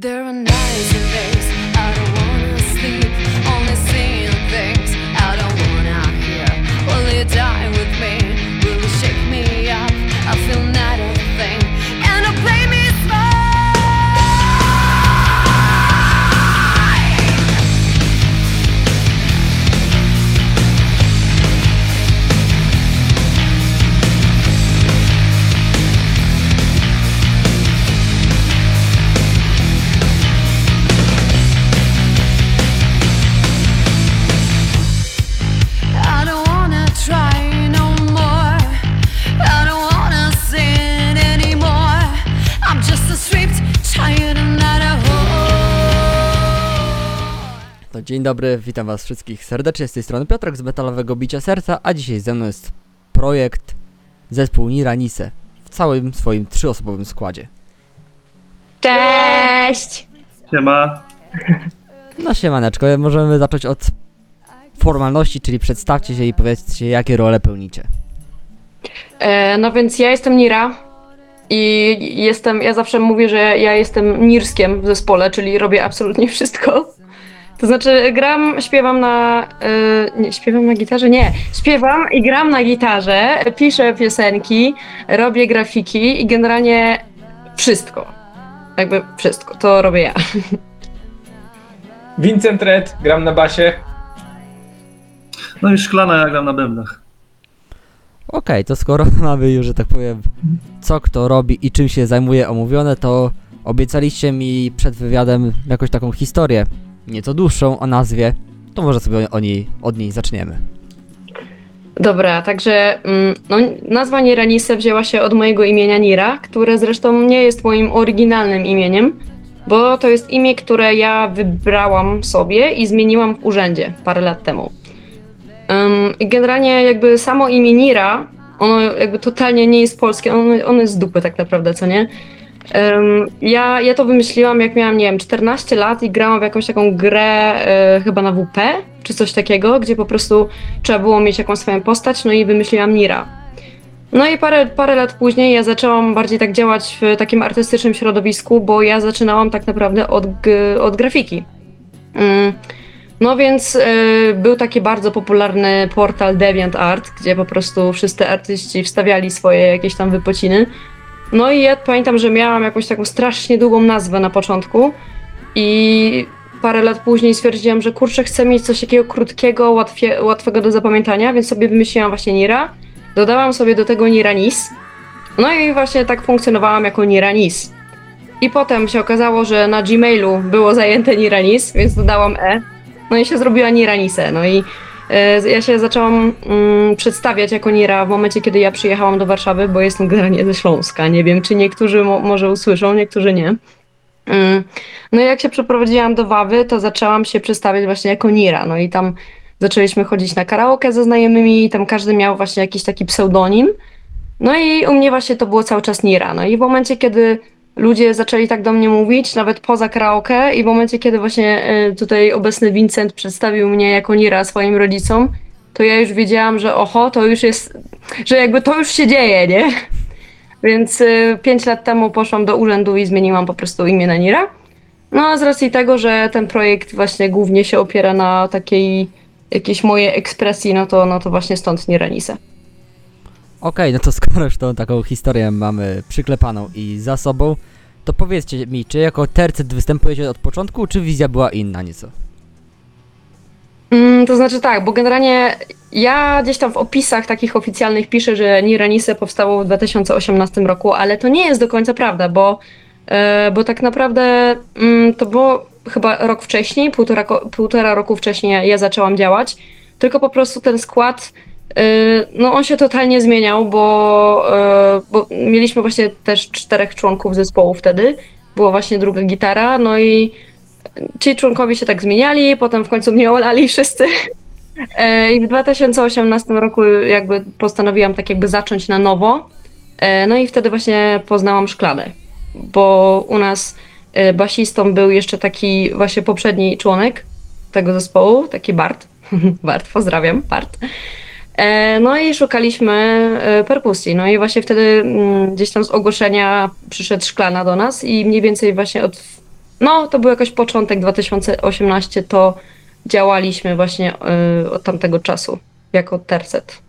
There are nights and days I don't wanna dobry, witam was wszystkich serdecznie z tej strony Piotrek z Metalowego Bicia Serca, a dzisiaj ze mną jest projekt zespół Niranise w całym swoim trzyosobowym składzie. Cześć! Siema. No siemaneczko, możemy zacząć od formalności, czyli przedstawcie się i powiedzcie jakie role pełnicie. E, no więc ja jestem Nira i jestem, ja zawsze mówię, że ja jestem Nirskiem w zespole, czyli robię absolutnie wszystko. To znaczy gram, śpiewam na... E, nie, śpiewam na gitarze? Nie. Śpiewam i gram na gitarze, piszę piosenki, robię grafiki i generalnie wszystko. Jakby wszystko, to robię ja. Vincent Red, gram na basie. No i szklana, ja gram na bębnach. Okej, to skoro mamy już, że tak powiem, co kto robi i czym się zajmuje omówione, to obiecaliście mi przed wywiadem jakąś taką historię, nieco dłuższą o nazwie, to może sobie o niej, od niej zaczniemy. Dobra, także mm, no, nazwa Niranise wzięła się od mojego imienia Nira, które zresztą nie jest moim oryginalnym imieniem, bo to jest imię, które ja wybrałam sobie i zmieniłam w urzędzie parę lat temu. I generalnie jakby samo imię Nira, ono jakby totalnie nie jest polskie, ono, ono jest z dupy tak naprawdę, co nie? Ja, ja to wymyśliłam jak miałam, nie wiem, 14 lat i grałam w jakąś taką grę e, chyba na WP, czy coś takiego, gdzie po prostu trzeba było mieć jakąś swoją postać, no i wymyśliłam Nira. No i parę, parę lat później ja zaczęłam bardziej tak działać w takim artystycznym środowisku, bo ja zaczynałam tak naprawdę od, od grafiki. Mm. No więc y, był taki bardzo popularny portal DeviantArt, gdzie po prostu wszyscy artyści wstawiali swoje jakieś tam wypociny. No i ja pamiętam, że miałam jakąś taką strasznie długą nazwę na początku i parę lat później stwierdziłam, że kurczę, chcę mieć coś takiego krótkiego, łatwie, łatwego do zapamiętania, więc sobie wymyśliłam właśnie Nira. Dodałam sobie do tego Niranis. No i właśnie tak funkcjonowałam jako Niranis. I potem się okazało, że na Gmailu było zajęte Niranis, więc dodałam E. No i się zrobiła Niranise. No i ja się zaczęłam mm, przedstawiać jako Nira w momencie, kiedy ja przyjechałam do Warszawy, bo jestem generalnie ze Śląska. Nie wiem, czy niektórzy mo- może usłyszą, niektórzy nie. Mm. No i jak się przeprowadziłam do Wawy, to zaczęłam się przedstawiać właśnie jako Nira. No i tam zaczęliśmy chodzić na karaoke ze znajomymi i tam każdy miał właśnie jakiś taki pseudonim. No i u mnie właśnie to było cały czas Nira. No i w momencie, kiedy ludzie zaczęli tak do mnie mówić, nawet poza karaoke i w momencie, kiedy właśnie e, tutaj obecny Vincent przedstawił mnie jako Nira swoim rodzicom, to ja już wiedziałam, że oho, to już jest, że jakby to już się dzieje, nie? Więc y, pięć lat temu poszłam do urzędu i zmieniłam po prostu imię na Nira. No a z racji tego, że ten projekt właśnie głównie się opiera na takiej jakiejś mojej ekspresji, no to, no to właśnie stąd Niranise. Okej, no to skoro już tą taką historię mamy przyklepaną i za sobą, to powiedzcie mi, czy jako tercet występujecie od początku, czy wizja była inna nieco? Mm, to znaczy tak, bo generalnie ja gdzieś tam w opisach takich oficjalnych piszę, że Niranise powstało w 2018 roku, ale to nie jest do końca prawda, bo, e, bo tak naprawdę mm, to było chyba rok wcześniej, półtora, półtora roku wcześniej ja zaczęłam działać, tylko po prostu ten skład, no on się totalnie zmieniał, bo, e, bo mieliśmy właśnie też czterech członków zespołu wtedy, była właśnie druga gitara, no i ci członkowie się tak zmieniali, potem w końcu mnie olali wszyscy. E, I w 2018 roku jakby postanowiłam tak jakby zacząć na nowo. E, No i wtedy właśnie poznałam Szkladę, bo u nas e, basistą był jeszcze taki właśnie poprzedni członek tego zespołu, taki Bart. Bart, pozdrawiam, Bart. E, No i szukaliśmy e, perkusji. No i właśnie wtedy mm, gdzieś tam z ogłoszenia przyszedł Szklana do nas i mniej więcej właśnie od no to był jakoś początek 2018, to działaliśmy właśnie y, od tamtego czasu jako tercet.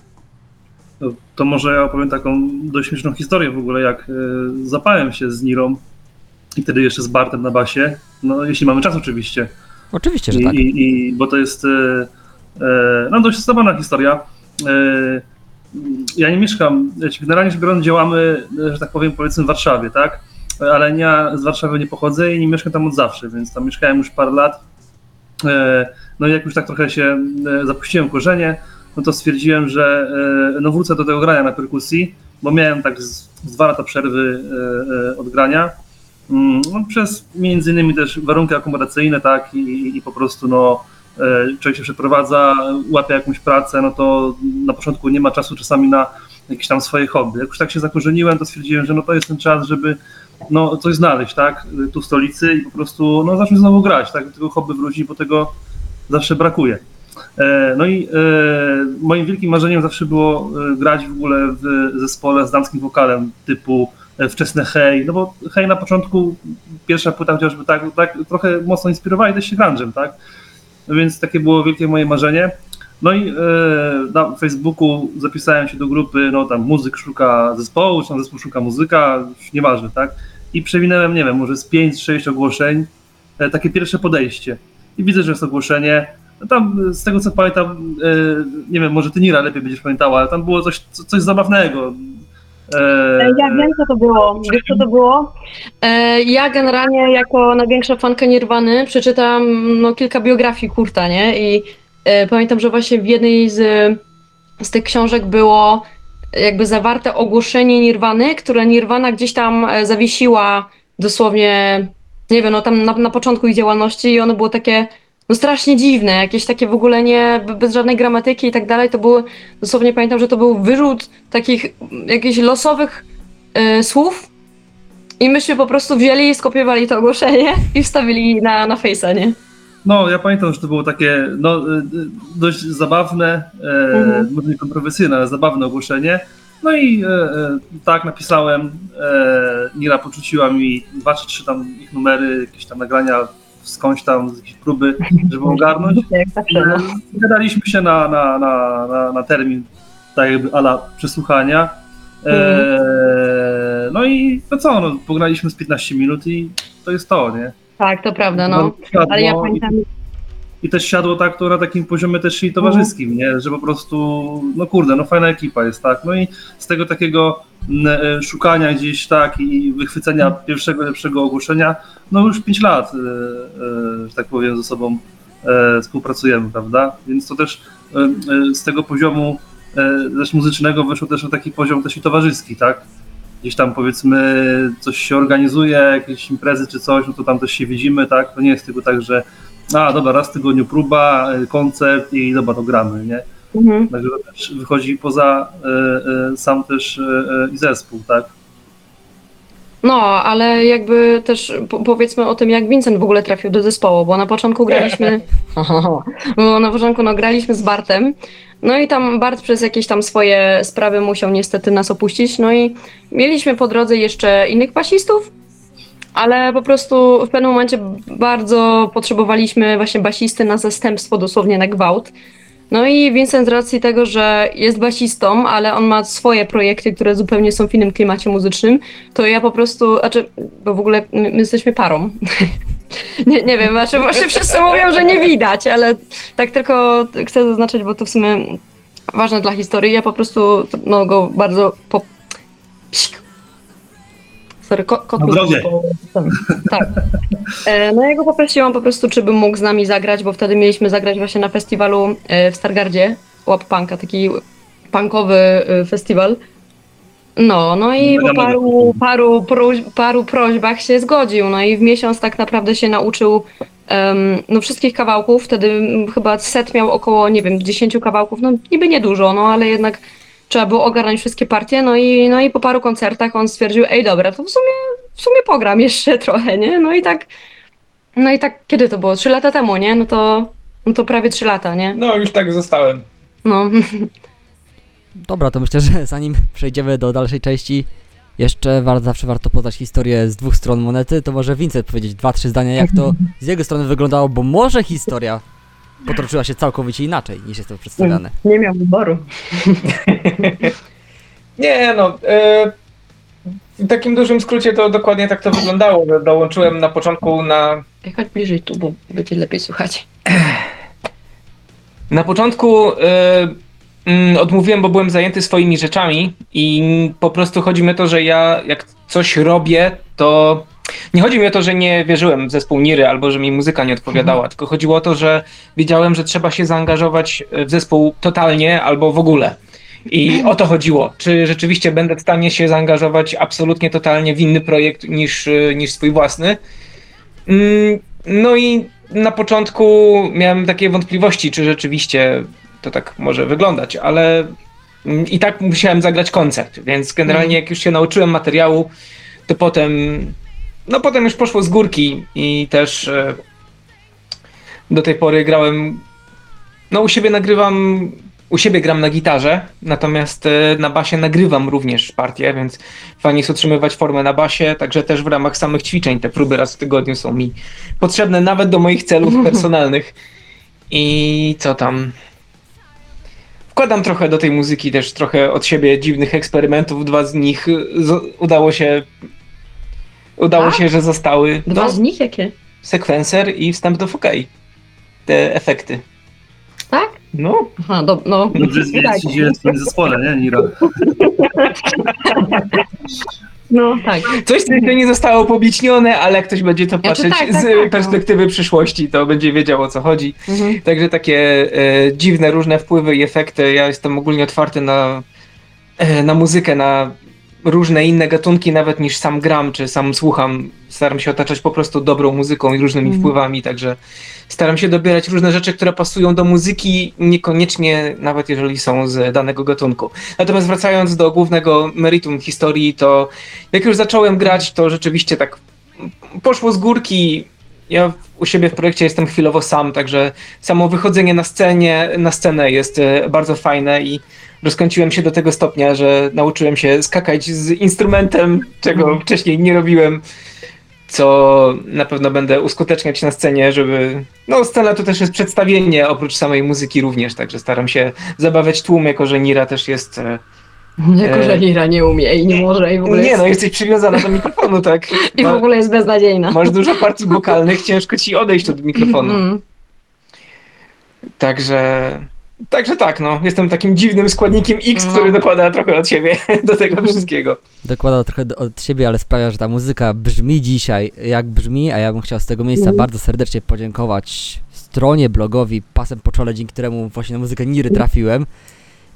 To, to może ja opowiem taką dość śmieszną historię w ogóle, jak e, zapałem się z Nirą i wtedy jeszcze z Bartem na basie. No, jeśli mamy czas oczywiście. Oczywiście, że I, tak. i, i, bo to jest e, e, no, dość zabawna historia. E, ja nie mieszkam, generalnie rzecz biorąc działamy, że tak powiem, powiedzmy w Warszawie, tak? Ale ja z Warszawy nie pochodzę i nie mieszkam tam od zawsze, więc tam mieszkałem już parę lat. E, No i jak już tak trochę się e, zapuściłem korzenie, no to stwierdziłem, że no wrócę do tego grania na perkusji, bo miałem tak z, z dwa lata przerwy od grania. Mm, No, przez między innymi też warunki akomodacyjne, tak, i, i po prostu no, człowiek się przeprowadza, łapie jakąś pracę, no to na początku nie ma czasu czasami na jakieś tam swoje hobby. Jak już tak się zakorzeniłem, to stwierdziłem, że no to jest ten czas, żeby no, coś znaleźć, tak, tu w stolicy i po prostu no, zacząć znowu grać, tak, tego hobby wrócić, bo tego zawsze brakuje. E, No i e, moim wielkim marzeniem zawsze było e, grać w ogóle w zespole z damskim wokalem typu e, wczesne Hej, no bo Hej na początku, pierwsza płyta chociażby tak, tak trochę mocno inspirowali też się grunge'em, tak? Więc takie było wielkie moje marzenie. No i e, na Facebooku zapisałem się do grupy, no tam muzyk szuka zespołu, czy tam zespół szuka muzyka, już nieważne, tak? I przewinęłem, nie wiem, może z 5-6 ogłoszeń, e, takie pierwsze podejście. I widzę, że jest ogłoszenie. No tam e, z tego co pamiętam, nie wiem, może ty Nira lepiej będziesz pamiętała, ale tam było coś, co- coś zabawnego. E, Ja wiem, co to było. Wiesz, co to było? E, Ja generalnie jako największa fanka Nirwany przeczytałam no, kilka biografii Kurta, nie? I e, pamiętam, że właśnie w jednej z, z tych książek było jakby zawarte ogłoszenie Nirwany, które Nirwana gdzieś tam zawiesiła dosłownie, nie wiem, no tam na, na początku ich działalności i ono było takie no strasznie dziwne, jakieś takie w ogóle nie, bez żadnej gramatyki i tak dalej, to były, dosłownie pamiętam, że to był wyrzut takich jakichś losowych e, słów i myśmy po prostu wzięli, skopiowali to ogłoszenie i wstawili na, na Face'a, nie? No, ja pamiętam, że to było takie no, e, e, dość zabawne, e, Mhm. może nie kontrowersyjne, ale zabawne ogłoszenie. No i e, e, tak napisałem, e, Nira poczuciła mi dwa czy trzy tam ich numery, jakieś tam nagrania skądś tam, z jakiejś próby, żeby ogarnąć. Zawsze, no. Gadaliśmy się na, na, na, na, na termin, tak jakby ala przesłuchania. E, no i to co, no, pograliśmy z 15 minut i to jest to, nie? Tak, to prawda, no. Ale ja pamiętam, i też siadło tak to na takim poziomie też i towarzyskim, nie? Że po prostu, no kurde, no fajna ekipa jest, tak? No i z tego takiego m, e, szukania gdzieś, tak, i wychwycenia pierwszego, lepszego ogłoszenia, no już 5 lat, e, e, że tak powiem, ze sobą współpracujemy, prawda? Więc to też z tego poziomu też muzycznego wyszło też na taki poziom też i towarzyski, tak? Gdzieś tam powiedzmy coś się organizuje, jakieś imprezy czy coś, no to tam też się widzimy, tak? To nie jest tylko tak, że a dobra, raz w tygodniu próba, y, koncert i dobra, to gramy, nie? mhm. Także też wychodzi poza y, y, sam też y, i zespół, tak? No, ale jakby też po- powiedzmy o tym, jak Vincent w ogóle trafił do zespołu, bo na początku graliśmy. bo na początku no, graliśmy z Bartem. No i tam Bart przez jakieś tam swoje sprawy musiał niestety nas opuścić. No i mieliśmy po drodze jeszcze innych basistów, ale po prostu w pewnym momencie bardzo potrzebowaliśmy właśnie basisty na zastępstwo, dosłownie na gwałt. No i Vincent z racji tego, że jest basistą, ale on ma swoje projekty, które zupełnie są w innym klimacie muzycznym, to ja po prostu, znaczy, bo w ogóle my, my jesteśmy parą. nie, nie wiem, znaczy właśnie wszyscy mówią, że nie widać, ale tak tylko chcę zaznaczyć, bo to w sumie ważne dla historii. Ja po prostu no, go bardzo po... Sorry, ko, kot Na Tak. E, No ja go poprosiłam po prostu, czy by mógł z nami zagrać, bo wtedy mieliśmy zagrać właśnie na festiwalu e, w Stargardzie, Łap Punka, taki punkowy e, festiwal. No, no i Mega, po paru, paru, proś, paru prośbach się zgodził. No i w miesiąc tak naprawdę się nauczył em, no wszystkich kawałków. Wtedy chyba set miał około, nie wiem, 10 kawałków. No niby niedużo, no ale jednak trzeba było ogarnąć wszystkie partie. No i, no i po paru koncertach on stwierdził, ej dobra, to w sumie, w sumie pogram jeszcze trochę, nie? No i tak, no i tak, kiedy to było? Trzy lata temu, nie? No to, no to prawie trzy lata, nie? No już tak zostałem. No. Dobra, to myślę, że zanim przejdziemy do dalszej części, jeszcze war, zawsze warto poznać historię z dwóch stron monety, to może Vincent powiedzieć dwa, trzy zdania, jak to z jego strony wyglądało, bo może historia potoczyła się całkowicie inaczej niż jest to przedstawiane. Nie miał wyboru. Nie no, e, w takim dużym skrócie to dokładnie tak to wyglądało, że dołączyłem na początku na... Chodź bliżej tu, bo będzie lepiej słychać. Na początku e, mm, odmówiłem, bo byłem zajęty swoimi rzeczami i po prostu chodzi mi o to, że ja jak coś robię, to nie chodzi mi o to, że nie wierzyłem w zespół Niry albo że mi muzyka nie odpowiadała, tylko chodziło o to, że wiedziałem, że trzeba się zaangażować w zespół totalnie albo w ogóle. I o to chodziło. Czy rzeczywiście będę w stanie się zaangażować absolutnie totalnie w inny projekt niż, y, niż swój własny? Mm, No i na początku miałem takie wątpliwości, czy rzeczywiście to tak może wyglądać, ale mm, i tak musiałem zagrać koncert, więc generalnie jak już się nauczyłem materiału, to potem, no potem już poszło z górki i też e, do tej pory grałem, no u siebie nagrywam, u siebie gram na gitarze, natomiast e, na basie nagrywam również partię, więc fajnie jest utrzymywać formę na basie, także też w ramach samych ćwiczeń te próby raz w tygodniu są mi potrzebne nawet do moich celów personalnych. I co tam? Wkładam trochę do tej muzyki też trochę od siebie dziwnych eksperymentów. Dwa z nich y, z- udało się. Udało Tak? się, że zostały. Dwa No, z nich jakie? sekwencer i wstęp do FK. Te efekty. Tak? No, Aha, do, no. Dobrze gdzie jest w tym zespole, nie, Nira? No, tak. coś, co jeszcze nie zostało pobicznione, ale jak ktoś będzie to Znaczy patrzeć tak, tak, z tak, no. perspektywy przyszłości, to będzie wiedział o co chodzi. Mhm. Także takie e, dziwne, różne wpływy i efekty. Ja jestem ogólnie otwarty na, e, na muzykę, na różne inne gatunki, nawet niż sam gram, czy sam słucham. Staram się otaczać po prostu dobrą muzyką i różnymi Mhm. wpływami, także staram się dobierać różne rzeczy, które pasują do muzyki, niekoniecznie nawet jeżeli są z danego gatunku. Natomiast wracając do głównego meritum historii, to jak już zacząłem grać, to rzeczywiście tak poszło z górki. Ja u siebie w projekcie jestem chwilowo sam, także samo wychodzenie na scenie, na scenę jest e, bardzo fajne i rozkręciłem się do tego stopnia, że nauczyłem się skakać z instrumentem, czego wcześniej nie robiłem, co na pewno będę uskuteczniać na scenie, żeby... No scena to też jest przedstawienie, oprócz samej muzyki również, także staram się zabawiać tłum, jako że Nira też jest... e, Jako, że Ira nie umie i nie może i w ogóle Nie jest, no, jesteś przywiązana do mikrofonu, tak? i w ogóle jest beznadziejna. Masz dużo partii wokalnych, ciężko ci odejść od mikrofonu. Mm. Także. Także tak, no. Jestem takim dziwnym składnikiem X, No. który dokłada trochę od siebie do tego wszystkiego. Dokładał trochę do, od siebie, ale sprawia, że ta muzyka brzmi dzisiaj jak brzmi, a ja bym chciał z tego miejsca Mhm. bardzo serdecznie podziękować stronie, blogowi, pasem po czole, dzięki któremu właśnie na muzykę Niry trafiłem.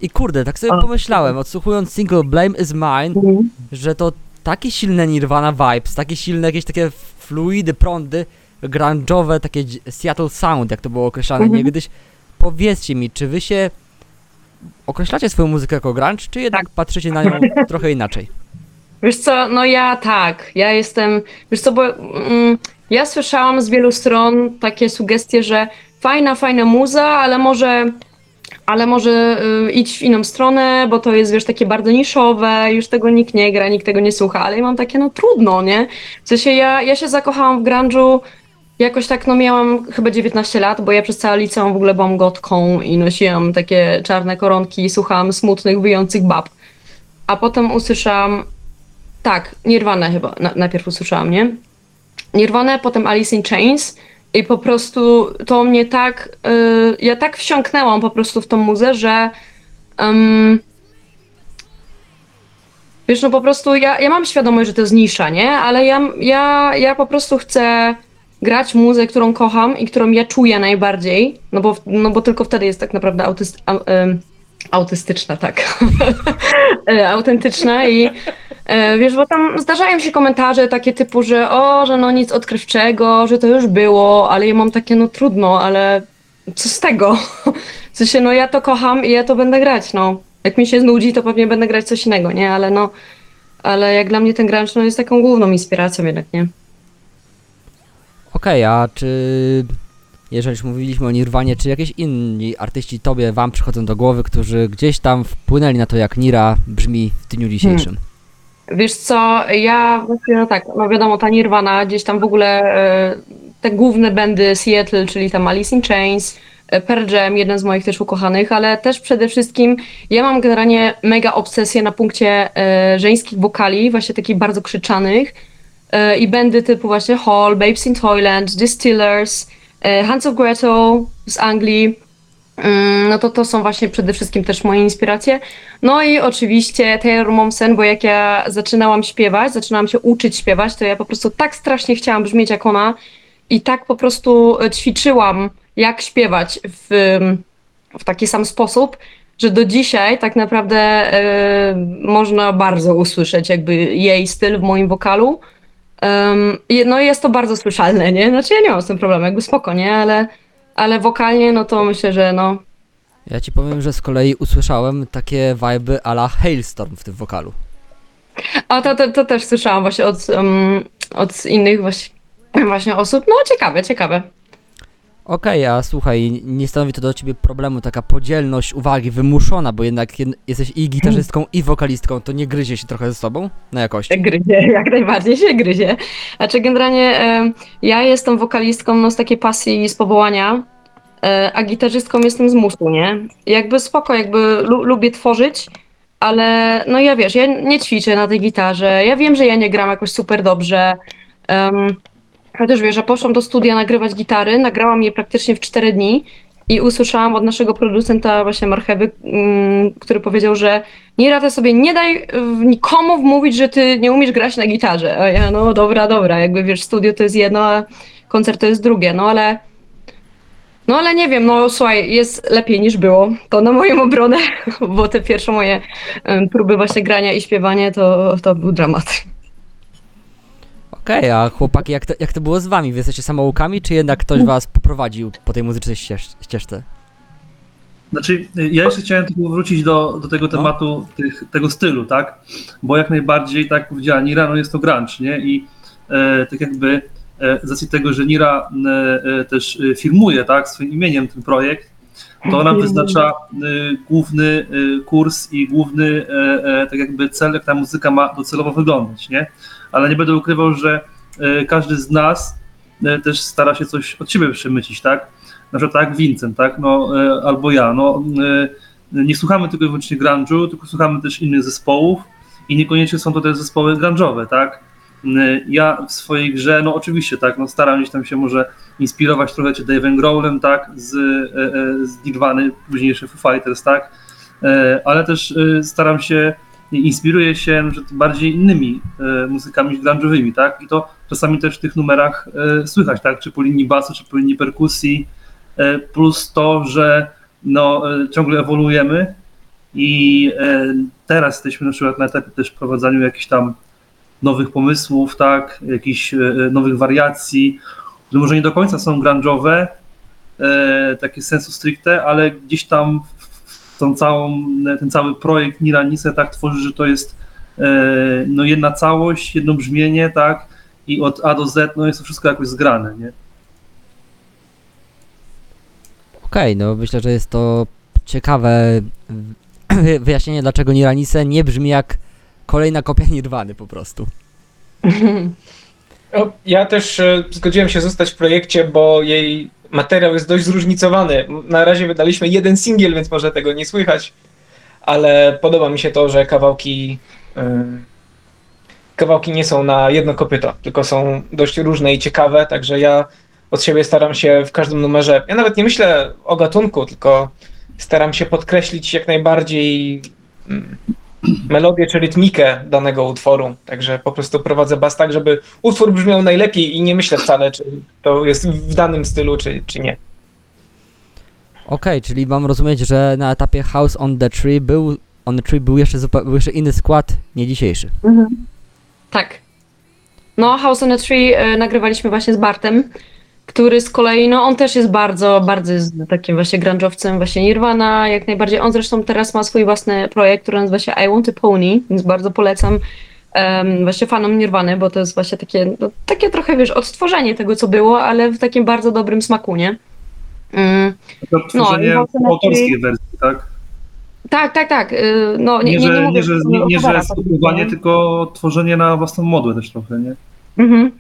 I kurde, tak sobie pomyślałem, odsłuchując single Blame is Mine, Mhm. że to takie silne Nirvana vibes, takie silne jakieś takie fluidy, prądy, grunge'owe, takie Seattle Sound, jak to było określane Mhm. niegdyś. Powiedzcie mi, czy wy się określacie swoją muzykę jako grunge, czy jednak Tak. patrzycie na nią trochę inaczej? Wiesz co, no ja tak, ja jestem, wiesz co, bo mm, ja słyszałam z wielu stron takie sugestie, że fajna, fajna muza, ale może, ale może y, idź w inną stronę, bo to jest, wiesz, takie bardzo niszowe, już tego nikt nie gra, nikt tego nie słucha, ale ja mam takie, no trudno, nie? W sensie ja, ja się zakochałam w grunge'u, jakoś tak, no miałam chyba 19 lat, bo ja przez całe liceum w ogóle byłam gotką i nosiłam takie czarne koronki i słuchałam smutnych, wyjących bab. A potem usłyszałam tak, Nirvana chyba na, najpierw usłyszałam, nie? Nirvana, potem Alice in Chains i po prostu to mnie tak, y, ja tak wsiąknęłam po prostu w tą muzę, że wiesz, no po prostu ja, ja mam świadomość, że to jest nisza, nie? Ale ja, ja, ja po prostu chcę grać muzę, którą kocham i którą ja czuję najbardziej, no bo, no bo tylko wtedy jest tak naprawdę autyst, au, ym, autystyczna, tak. E, autentyczna i e, wiesz, bo tam zdarzają się komentarze takie typu, że o, że no nic odkrywczego, że to już było, ale ja mam takie, no trudno, ale co z tego? W sensie, no ja to kocham i ja to będę grać, no. Jak mi się znudzi, to pewnie będę grać coś innego, nie? Ale no, ale jak dla mnie ten grunge, no jest taką główną inspiracją jednak, nie? Okej, a czy jeżeli już mówiliśmy o Nirwanie, czy jakieś inni artyści tobie, wam przychodzą do głowy, którzy gdzieś tam wpłynęli na to, jak Nira brzmi w dniu dzisiejszym? Wiesz co, ja właściwie no tak, no wiadomo, ta Nirvana, gdzieś tam w ogóle e, te główne bandy Seattle, czyli tam Alice in Chains, e, Pearl Jam, jeden z moich też ukochanych, ale też przede wszystkim ja mam generalnie mega obsesję na punkcie e, żeńskich wokali, właśnie takich bardzo krzyczanych i bandy typu właśnie Hall, Babes in Toyland, Distillers, e, Hands of Gretel z Anglii, Mm, no to to są właśnie przede wszystkim też moje inspiracje. No i oczywiście Taylor Momsen, bo jak ja zaczynałam śpiewać, zaczynałam się uczyć śpiewać, to ja po prostu tak strasznie chciałam brzmieć jak ona i tak po prostu e, ćwiczyłam, jak śpiewać w, w taki sam sposób, że do dzisiaj tak naprawdę e, można bardzo usłyszeć jakby jej styl w moim wokalu. Um, no i jest to bardzo słyszalne, nie? Znaczy ja nie mam z tym problemu, jakby spoko, nie? Ale, ale wokalnie, no to myślę, że no, Ja ci powiem, że z kolei usłyszałem takie viby a la Hailstorm w tym wokalu. A to, to, to też słyszałam właśnie od, um, od innych właśnie, właśnie osób. No ciekawe, ciekawe. Okej, a słuchaj, nie stanowi to do ciebie problemu taka podzielność uwagi wymuszona, bo jednak jed- jesteś i gitarzystką, i wokalistką, to nie gryzie się trochę ze sobą na jakości? Gryzie, jak najbardziej się gryzie. Znaczy generalnie e, ja jestem wokalistką no, z takiej pasji i z powołania, e, a gitarzystką jestem z musu, nie? Jakby spoko, jakby lu lubię tworzyć, ale no ja wiesz, ja nie ćwiczę na tej gitarze, ja wiem, że ja nie gram jakoś super dobrze. Chociaż wiesz, że poszłam do studia nagrywać gitary, nagrałam je praktycznie w 4 dni i usłyszałam od naszego producenta właśnie Marchewy, mm, który powiedział, że Nira, ty sobie nie daj nikomu wmówić, że ty nie umiesz grać na gitarze. A ja, no dobra, dobra, jakby wiesz, studio to jest jedno, a koncert to jest drugie, no ale no ale nie wiem, no słuchaj, jest lepiej niż było. To na moją obronę, bo te pierwsze moje próby właśnie grania i śpiewanie to, to był dramat. Okej, a chłopaki, jak to, jak to było z wami? Wy jesteście samoukami, czy jednak ktoś was poprowadził po tej muzycznej ścież ścieżce? Znaczy, ja jeszcze chciałem tylko wrócić do, do tego tematu tych, tego stylu, tak? Bo jak najbardziej, tak jak powiedziała Nira, no jest to grunge, nie? I e, tak jakby e, z racji tego, że Nira e, e, też e, firmuje, tak, swoim imieniem ten projekt, to ona wyznacza e, główny e, kurs i główny, e, e, tak jakby cel, jak ta muzyka ma docelowo wyglądać, nie? Ale nie będę ukrywał, że e, każdy z nas też stara się coś od siebie przemycić, tak? na przykład tak Vincent, tak, no, albo ja, no, nie słuchamy tylko i wyłącznie grunge'u, tylko słuchamy też innych zespołów i niekoniecznie są to te zespoły grunge'owe, tak. E, Ja w swojej grze, no oczywiście, tak, no staram gdzieś tam się może inspirować trochę czy Dave'em Growlem, tak, z, e, e, z Nirvany, późniejszy Foo Fighters, tak, ale też staram się, inspiruję się bardziej innymi muzykami grunge'owymi, tak, i to czasami też w tych numerach słychać, tak, czy po linii basu, czy po linii perkusji, plus to, że no, ciągle ewoluujemy i teraz jesteśmy na przykład na etapie też wprowadzaniu jakichś tam nowych pomysłów, tak, jakichś e, nowych wariacji, które może nie do końca są grunge'owe, e, takie sensu stricte, ale gdzieś tam tą całą, ten cały projekt Niranise tak tworzy, że to jest e, no, jedna całość, jedno brzmienie, tak, i od A do Z no, jest to wszystko jakoś zgrane, nie? Okej, no myślę, że jest to ciekawe wy- wyjaśnienie, dlaczego Niranise nie brzmi jak kolejna kopia Nirwany po prostu. O, Ja też e, zgodziłem się zostać w projekcie, bo jej materiał jest dość zróżnicowany. Na razie wydaliśmy jeden singiel, więc może tego nie słychać, ale podoba mi się to, że kawałki e, kawałki nie są na jedno kopyto, tylko są dość różne i ciekawe, także ja od siebie staram się w każdym numerze, ja nawet nie myślę o gatunku, tylko staram się podkreślić jak najbardziej mm, melodię czy rytmikę danego utworu. Także po prostu prowadzę bas tak, żeby utwór brzmiał najlepiej i nie myślę wcale, czy to jest w danym stylu, czy, czy nie. Okej, czyli mam rozumieć, że na etapie House on the Tree był, on the Tree był jeszcze, zupa- był jeszcze inny skład, nie dzisiejszy. Tak. No, House on a Tree e, nagrywaliśmy właśnie z Bartem, który z kolei, no on też jest bardzo, bardzo jest takim właśnie grunge'owcem, właśnie Nirvana, jak najbardziej. On zresztą teraz ma swój własny projekt, który nazywa się I Want a Pony, więc bardzo polecam em, właśnie fanom Nirwany, bo to jest właśnie takie, no, takie trochę, wiesz, odtworzenie tego, co było, ale w takim bardzo dobrym smaku, nie? Mm. To a autorskiej wersji, tak? Tak, tak, tak. y, No, nie, Nie, nie, nie, że, mówię, nie, że, to nie, nie, że opera, skupowanie, nie? tylko tworzenie na własną modłę też trochę, nie? Mhm.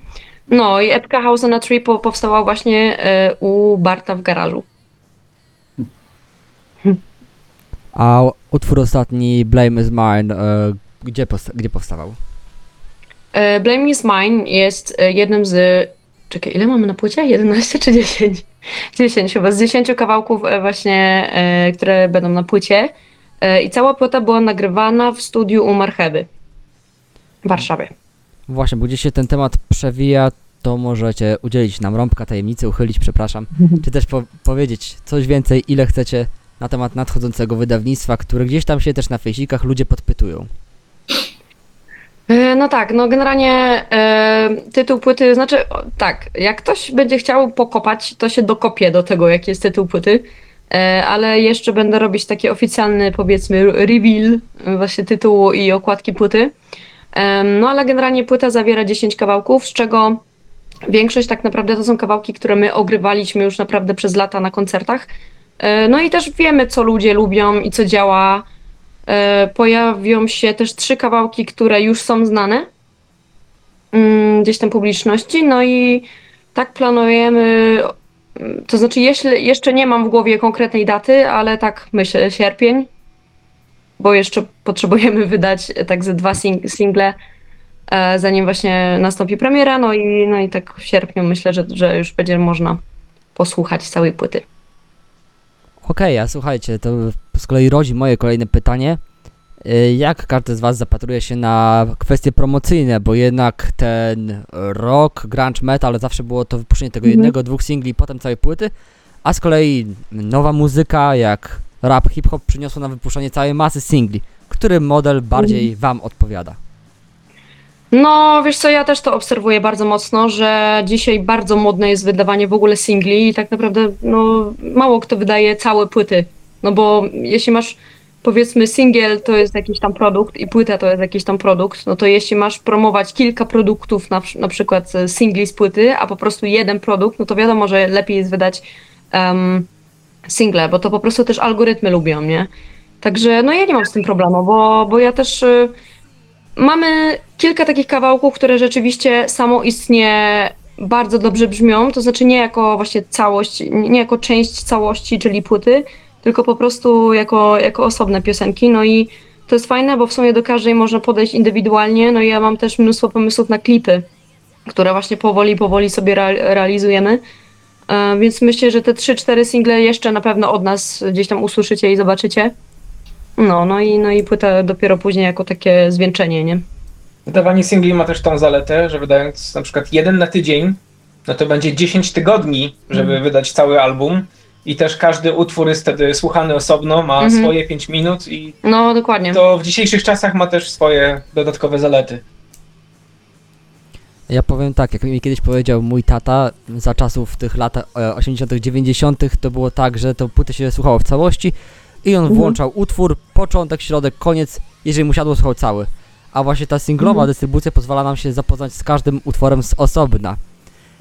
No i epka House on a Tree po, powstała właśnie e, u Barta w garażu. A utwór ostatni, Blame is Mine, e, gdzie, gdzie powstawał? E, Blame Is Mine jest e, jednym z. Czekaj, ile mamy na płycie? 11 czy 10? 10 chyba, z 10 kawałków e, właśnie, e, które będą na płycie. E, I cała płyta była nagrywana w studiu u Marcheby w Warszawie. Właśnie, bo gdzieś się ten temat przewija, to możecie udzielić nam rąbka tajemnicy, uchylić, przepraszam, czy też po- powiedzieć coś więcej, ile chcecie na temat nadchodzącego wydawnictwa, które gdzieś tam się też na fejsikach ludzie podpytują. E, No tak, no generalnie e, tytuł płyty, znaczy o, tak, jak ktoś będzie chciał pokopać, to się dokopie do tego, jaki jest tytuł płyty, e, ale jeszcze będę robić taki oficjalny, powiedzmy, reveal właśnie tytułu i okładki płyty. No ale generalnie płyta zawiera 10 kawałków, z czego większość tak naprawdę to są kawałki, które my ogrywaliśmy już naprawdę przez lata na koncertach. E, No i też wiemy, co ludzie lubią i co działa. E, Pojawią się też trzy kawałki, które już są znane mm, gdzieś tam publiczności. No i tak planujemy. To znaczy, jeśli, jeszcze nie mam w głowie konkretnej daty, ale tak myślę, sierpień, bo jeszcze potrzebujemy wydać e, tak ze dwa sing- single, e, zanim właśnie nastąpi premiera. No i, no i tak w sierpniu myślę, że, że już będzie można posłuchać całej płyty. Okej, a słuchajcie, to z kolei rodzi moje kolejne pytanie. Y, Jak każdy z Was zapatruje się na kwestie promocyjne, bo jednak ten rock, grunge, metal zawsze było to wypuszczenie tego Mhm. jednego, dwóch singli, potem całej płyty, a z kolei nowa muzyka jak rap, hip-hop przyniosło nam wypuszczenie całej masy singli. Który model bardziej Wam odpowiada? No, wiesz co, ja też to obserwuję bardzo mocno, że dzisiaj bardzo modne jest wydawanie w ogóle singli i tak naprawdę no, mało kto wydaje całe płyty. No bo jeśli masz powiedzmy singiel to jest jakiś tam produkt i płyta to jest jakiś tam produkt, no to jeśli masz promować kilka produktów, na, na przykład e, singli z płyty, a po prostu jeden produkt, no to wiadomo, że lepiej jest wydać em, single, bo to po prostu też algorytmy lubią, nie? Także no ja nie mam z tym problemu, bo, bo ja też... y, Mamy kilka takich kawałków, które rzeczywiście samoistnie bardzo dobrze brzmią, to znaczy nie jako właśnie całość, nie jako część całości, czyli płyty, tylko po prostu jako, jako osobne piosenki. No i to jest fajne, bo w sumie do każdej można podejść indywidualnie. No i ja mam też mnóstwo pomysłów na klipy, które właśnie powoli, powoli sobie rea- realizujemy. E, Więc myślę, że te 3-4 single jeszcze na pewno od nas gdzieś tam usłyszycie i zobaczycie. No, no i, no i płyta dopiero później jako takie zwieńczenie, nie? Wydawanie singli ma też tą zaletę, że wydając na przykład jeden na tydzień, no to będzie 10 tygodni, żeby Mhm. wydać cały album. I też każdy utwór jest wtedy słuchany osobno, ma Mhm. swoje 5 minut i No, dokładnie. to w dzisiejszych czasach ma też swoje dodatkowe zalety. Ja powiem tak, jak mi kiedyś powiedział mój tata, za czasów tych lat e, 80., 90., to było tak, że to płytę się słuchało w całości i on Mhm. włączał utwór, początek, środek, koniec, jeżeli mu siadło, słuchał cały. A właśnie ta singlowa Mhm. dystrybucja pozwala nam się zapoznać z każdym utworem z osobna.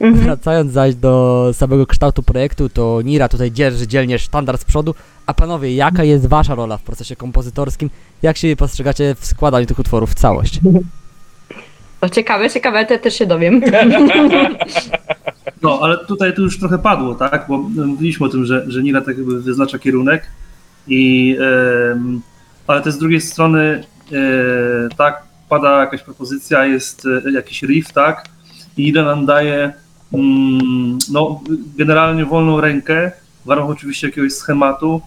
Mhm. Wracając zaś do samego kształtu projektu, to Nira tutaj dzierży dzielnie sztandar z przodu. A panowie, jaka jest wasza rola w procesie kompozytorskim? Jak się postrzegacie w składaniu tych utworów w całość? To ciekawe, ciekawe, to też się dowiem. No, ale tutaj to już trochę padło, tak? Bo mówiliśmy o tym, że, że Nira tak jakby wyznacza kierunek i ale też z drugiej strony e, tak, pada jakaś propozycja, jest e, jakiś riff, tak? I Nira nam daje mm, no, generalnie wolną rękę, w ramach oczywiście jakiegoś schematu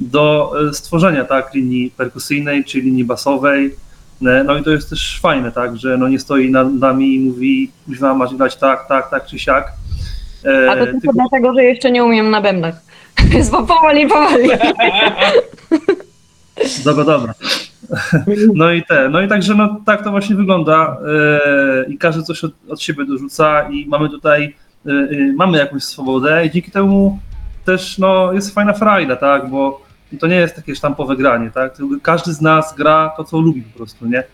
do e, stworzenia, tak? Linii perkusyjnej czy linii basowej. No i to jest też fajne, tak, że no nie stoi nad nami i mówi, kuźwa, masz grać tak, tak, tak czy siak. E, A to tylko tylko- dlatego, że jeszcze nie umiem na bębnach. Więc po- powoli, powoli. Dobra, dobra. No i te, no i także no, tak to właśnie wygląda e, i każdy coś od, od siebie dorzuca i mamy tutaj, e, e, mamy jakąś swobodę i dzięki temu też no, jest fajna frajda, tak, bo to nie jest takie sztampowe granie, tak, każdy z nas gra to, co lubi po prostu, nie,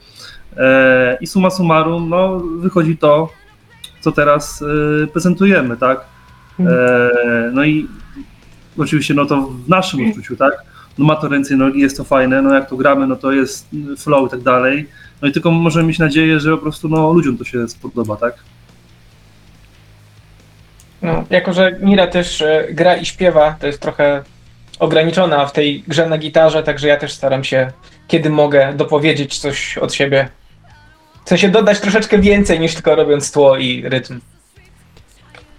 e, i summa summarum, no, wychodzi to, co teraz e, prezentujemy, tak, e, no i oczywiście no to w naszym odczuciu, tak, no ma to ręce i nogi, jest to fajne, no jak to gramy, no to jest flow i tak dalej. No i tylko możemy mieć nadzieję, że po prostu no, ludziom to się spodoba, tak? No, jako, że Nira też gra i śpiewa, to jest trochę ograniczona w tej grze na gitarze, także ja też staram się, kiedy mogę, dopowiedzieć coś od siebie. W sensie dodać troszeczkę więcej niż tylko robiąc tło i rytm.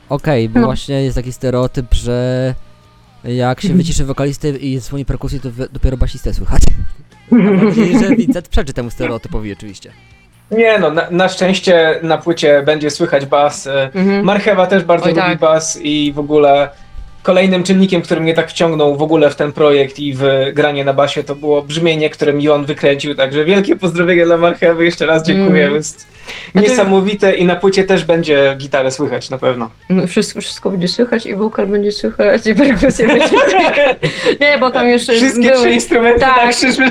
Okej, bo No. właśnie jest taki stereotyp, że jak się wyciszy wokalistę i dzwoni perkusji, to wy- dopiero basistę słychać. Mam nadzieję, że Vincent przeczy temu stereotypowi oczywiście. Nie no, na, na szczęście na płycie będzie słychać bas. e, Mhm. Marchewa też bardzo Oj, lubi tak. bas i w ogóle kolejnym czynnikiem, który mnie tak wciągnął w ogóle w ten projekt i w granie na basie, to było brzmienie, które mi on wykręcił, także wielkie pozdrowienia dla Marchewy, jeszcze raz dziękuję, Mm. jest niesamowite i na płycie też będzie gitarę słychać na pewno. No, wszystko, wszystko będzie słychać i wokal będzie słychać i perkusja będzie słychać. Nie, bo tam już Wszystkie były, trzy instrumenty tak. tak przyszły.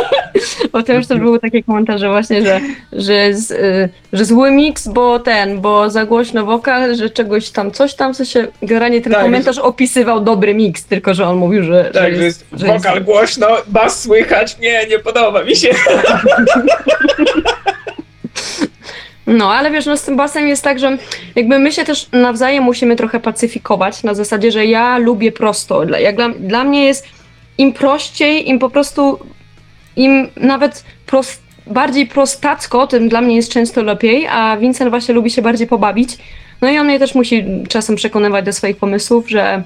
bo tam już też były takie komentarze właśnie, że, że, z, y, że zły miks, bo ten, bo za głośno wokal, że czegoś tam, coś tam, co się generalnie ten Tak, komentarz opisywał dobry miks, tylko że on mówił, że, Tak, że jest, że jest wokal głośno, bas słychać, nie, nie podoba mi się. No, ale wiesz, no z tym basem jest tak, że jakby my się też nawzajem musimy trochę pacyfikować na zasadzie, że ja lubię prosto. Dla, jak dla, dla mnie jest im prościej, im po prostu, im nawet prost, bardziej prostacko, tym dla mnie jest często lepiej, a Vincent właśnie lubi się bardziej pobawić. No i on mnie też musi czasem przekonywać do swoich pomysłów, że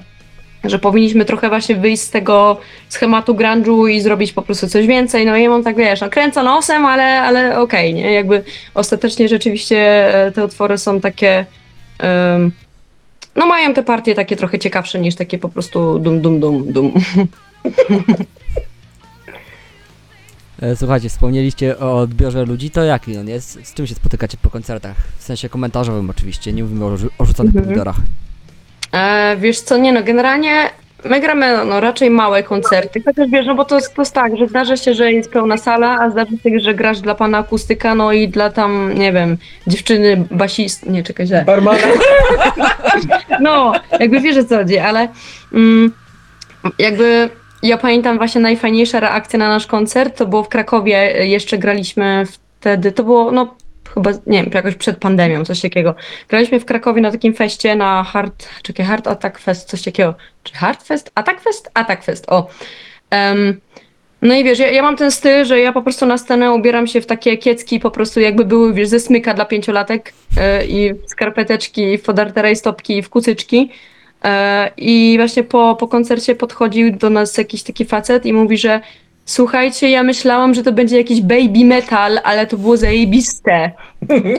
że powinniśmy trochę właśnie wyjść z tego schematu grunge'u i zrobić po prostu coś więcej. No i ja mam tak, wiesz, no kręcę nosem, ale, ale okej, nie? Jakby ostatecznie rzeczywiście e, te utwory są takie. em, no mają te partie takie trochę ciekawsze niż takie po prostu dum dum dum dum. E, Słuchajcie, wspomnieliście o odbiorze ludzi, to jaki on jest? Z czym się spotykacie po koncertach? W sensie komentarzowym oczywiście, nie mówimy o rzucanych Mhm. pomidorach. E, wiesz co, nie no, generalnie my gramy no, raczej małe koncerty, chociaż wiesz, no bo to jest, to jest tak, że zdarza się, że jest pełna sala, a zdarza się, że grasz dla pana akustyka, no i dla tam, nie wiem, dziewczyny basist, nie, czekaj, źle. Barmana. No, jakby wiesz o co chodzi, ale mm, jakby ja pamiętam właśnie najfajniejsza reakcja na nasz koncert, to było w Krakowie, e, jeszcze graliśmy wtedy, to było no chyba, nie wiem, jakoś przed pandemią, coś takiego. Graliśmy w Krakowie na takim feście na Hard, czekaj, Hard Attack Fest, coś takiego. Czy Hard Fest? Attack Fest? Attack Fest, o. Em, no i wiesz, ja, ja mam ten styl, że ja po prostu na scenę ubieram się w takie kiecki, po prostu jakby były, wiesz, ze smyka dla pięciolatek e, i w skarpeteczki, i w podarte rajstopki, i w kucyczki. E, I właśnie po, po koncercie podchodził do nas jakiś taki facet i mówi, że słuchajcie, ja myślałam, że to będzie jakiś baby metal, ale to było zajebiste.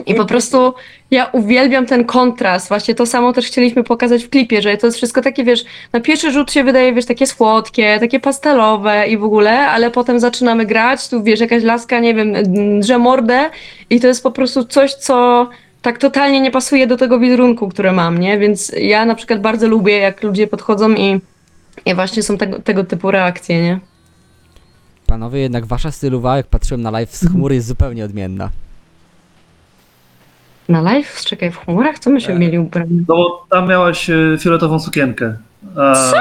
I po prostu ja uwielbiam ten kontrast. Właśnie to samo też chcieliśmy pokazać w klipie, że to jest wszystko takie, wiesz, na pierwszy rzut się wydaje, wiesz, takie słodkie, takie pastelowe i w ogóle, ale potem zaczynamy grać, tu wiesz, jakaś laska, nie wiem, drze mordę i to jest po prostu coś, co tak totalnie nie pasuje do tego wizerunku, który mam, nie? Więc ja na przykład bardzo lubię, jak ludzie podchodzą i, i właśnie są tego, tego typu reakcje, nie? Panowie, jednak wasza stylowa, jak patrzyłem na live z chmury, jest zupełnie odmienna. Na live? Czekaj, w chmurach? Co myśmy Tak. mieli ubrane? No bo tam miałaś e, fioletową sukienkę. A,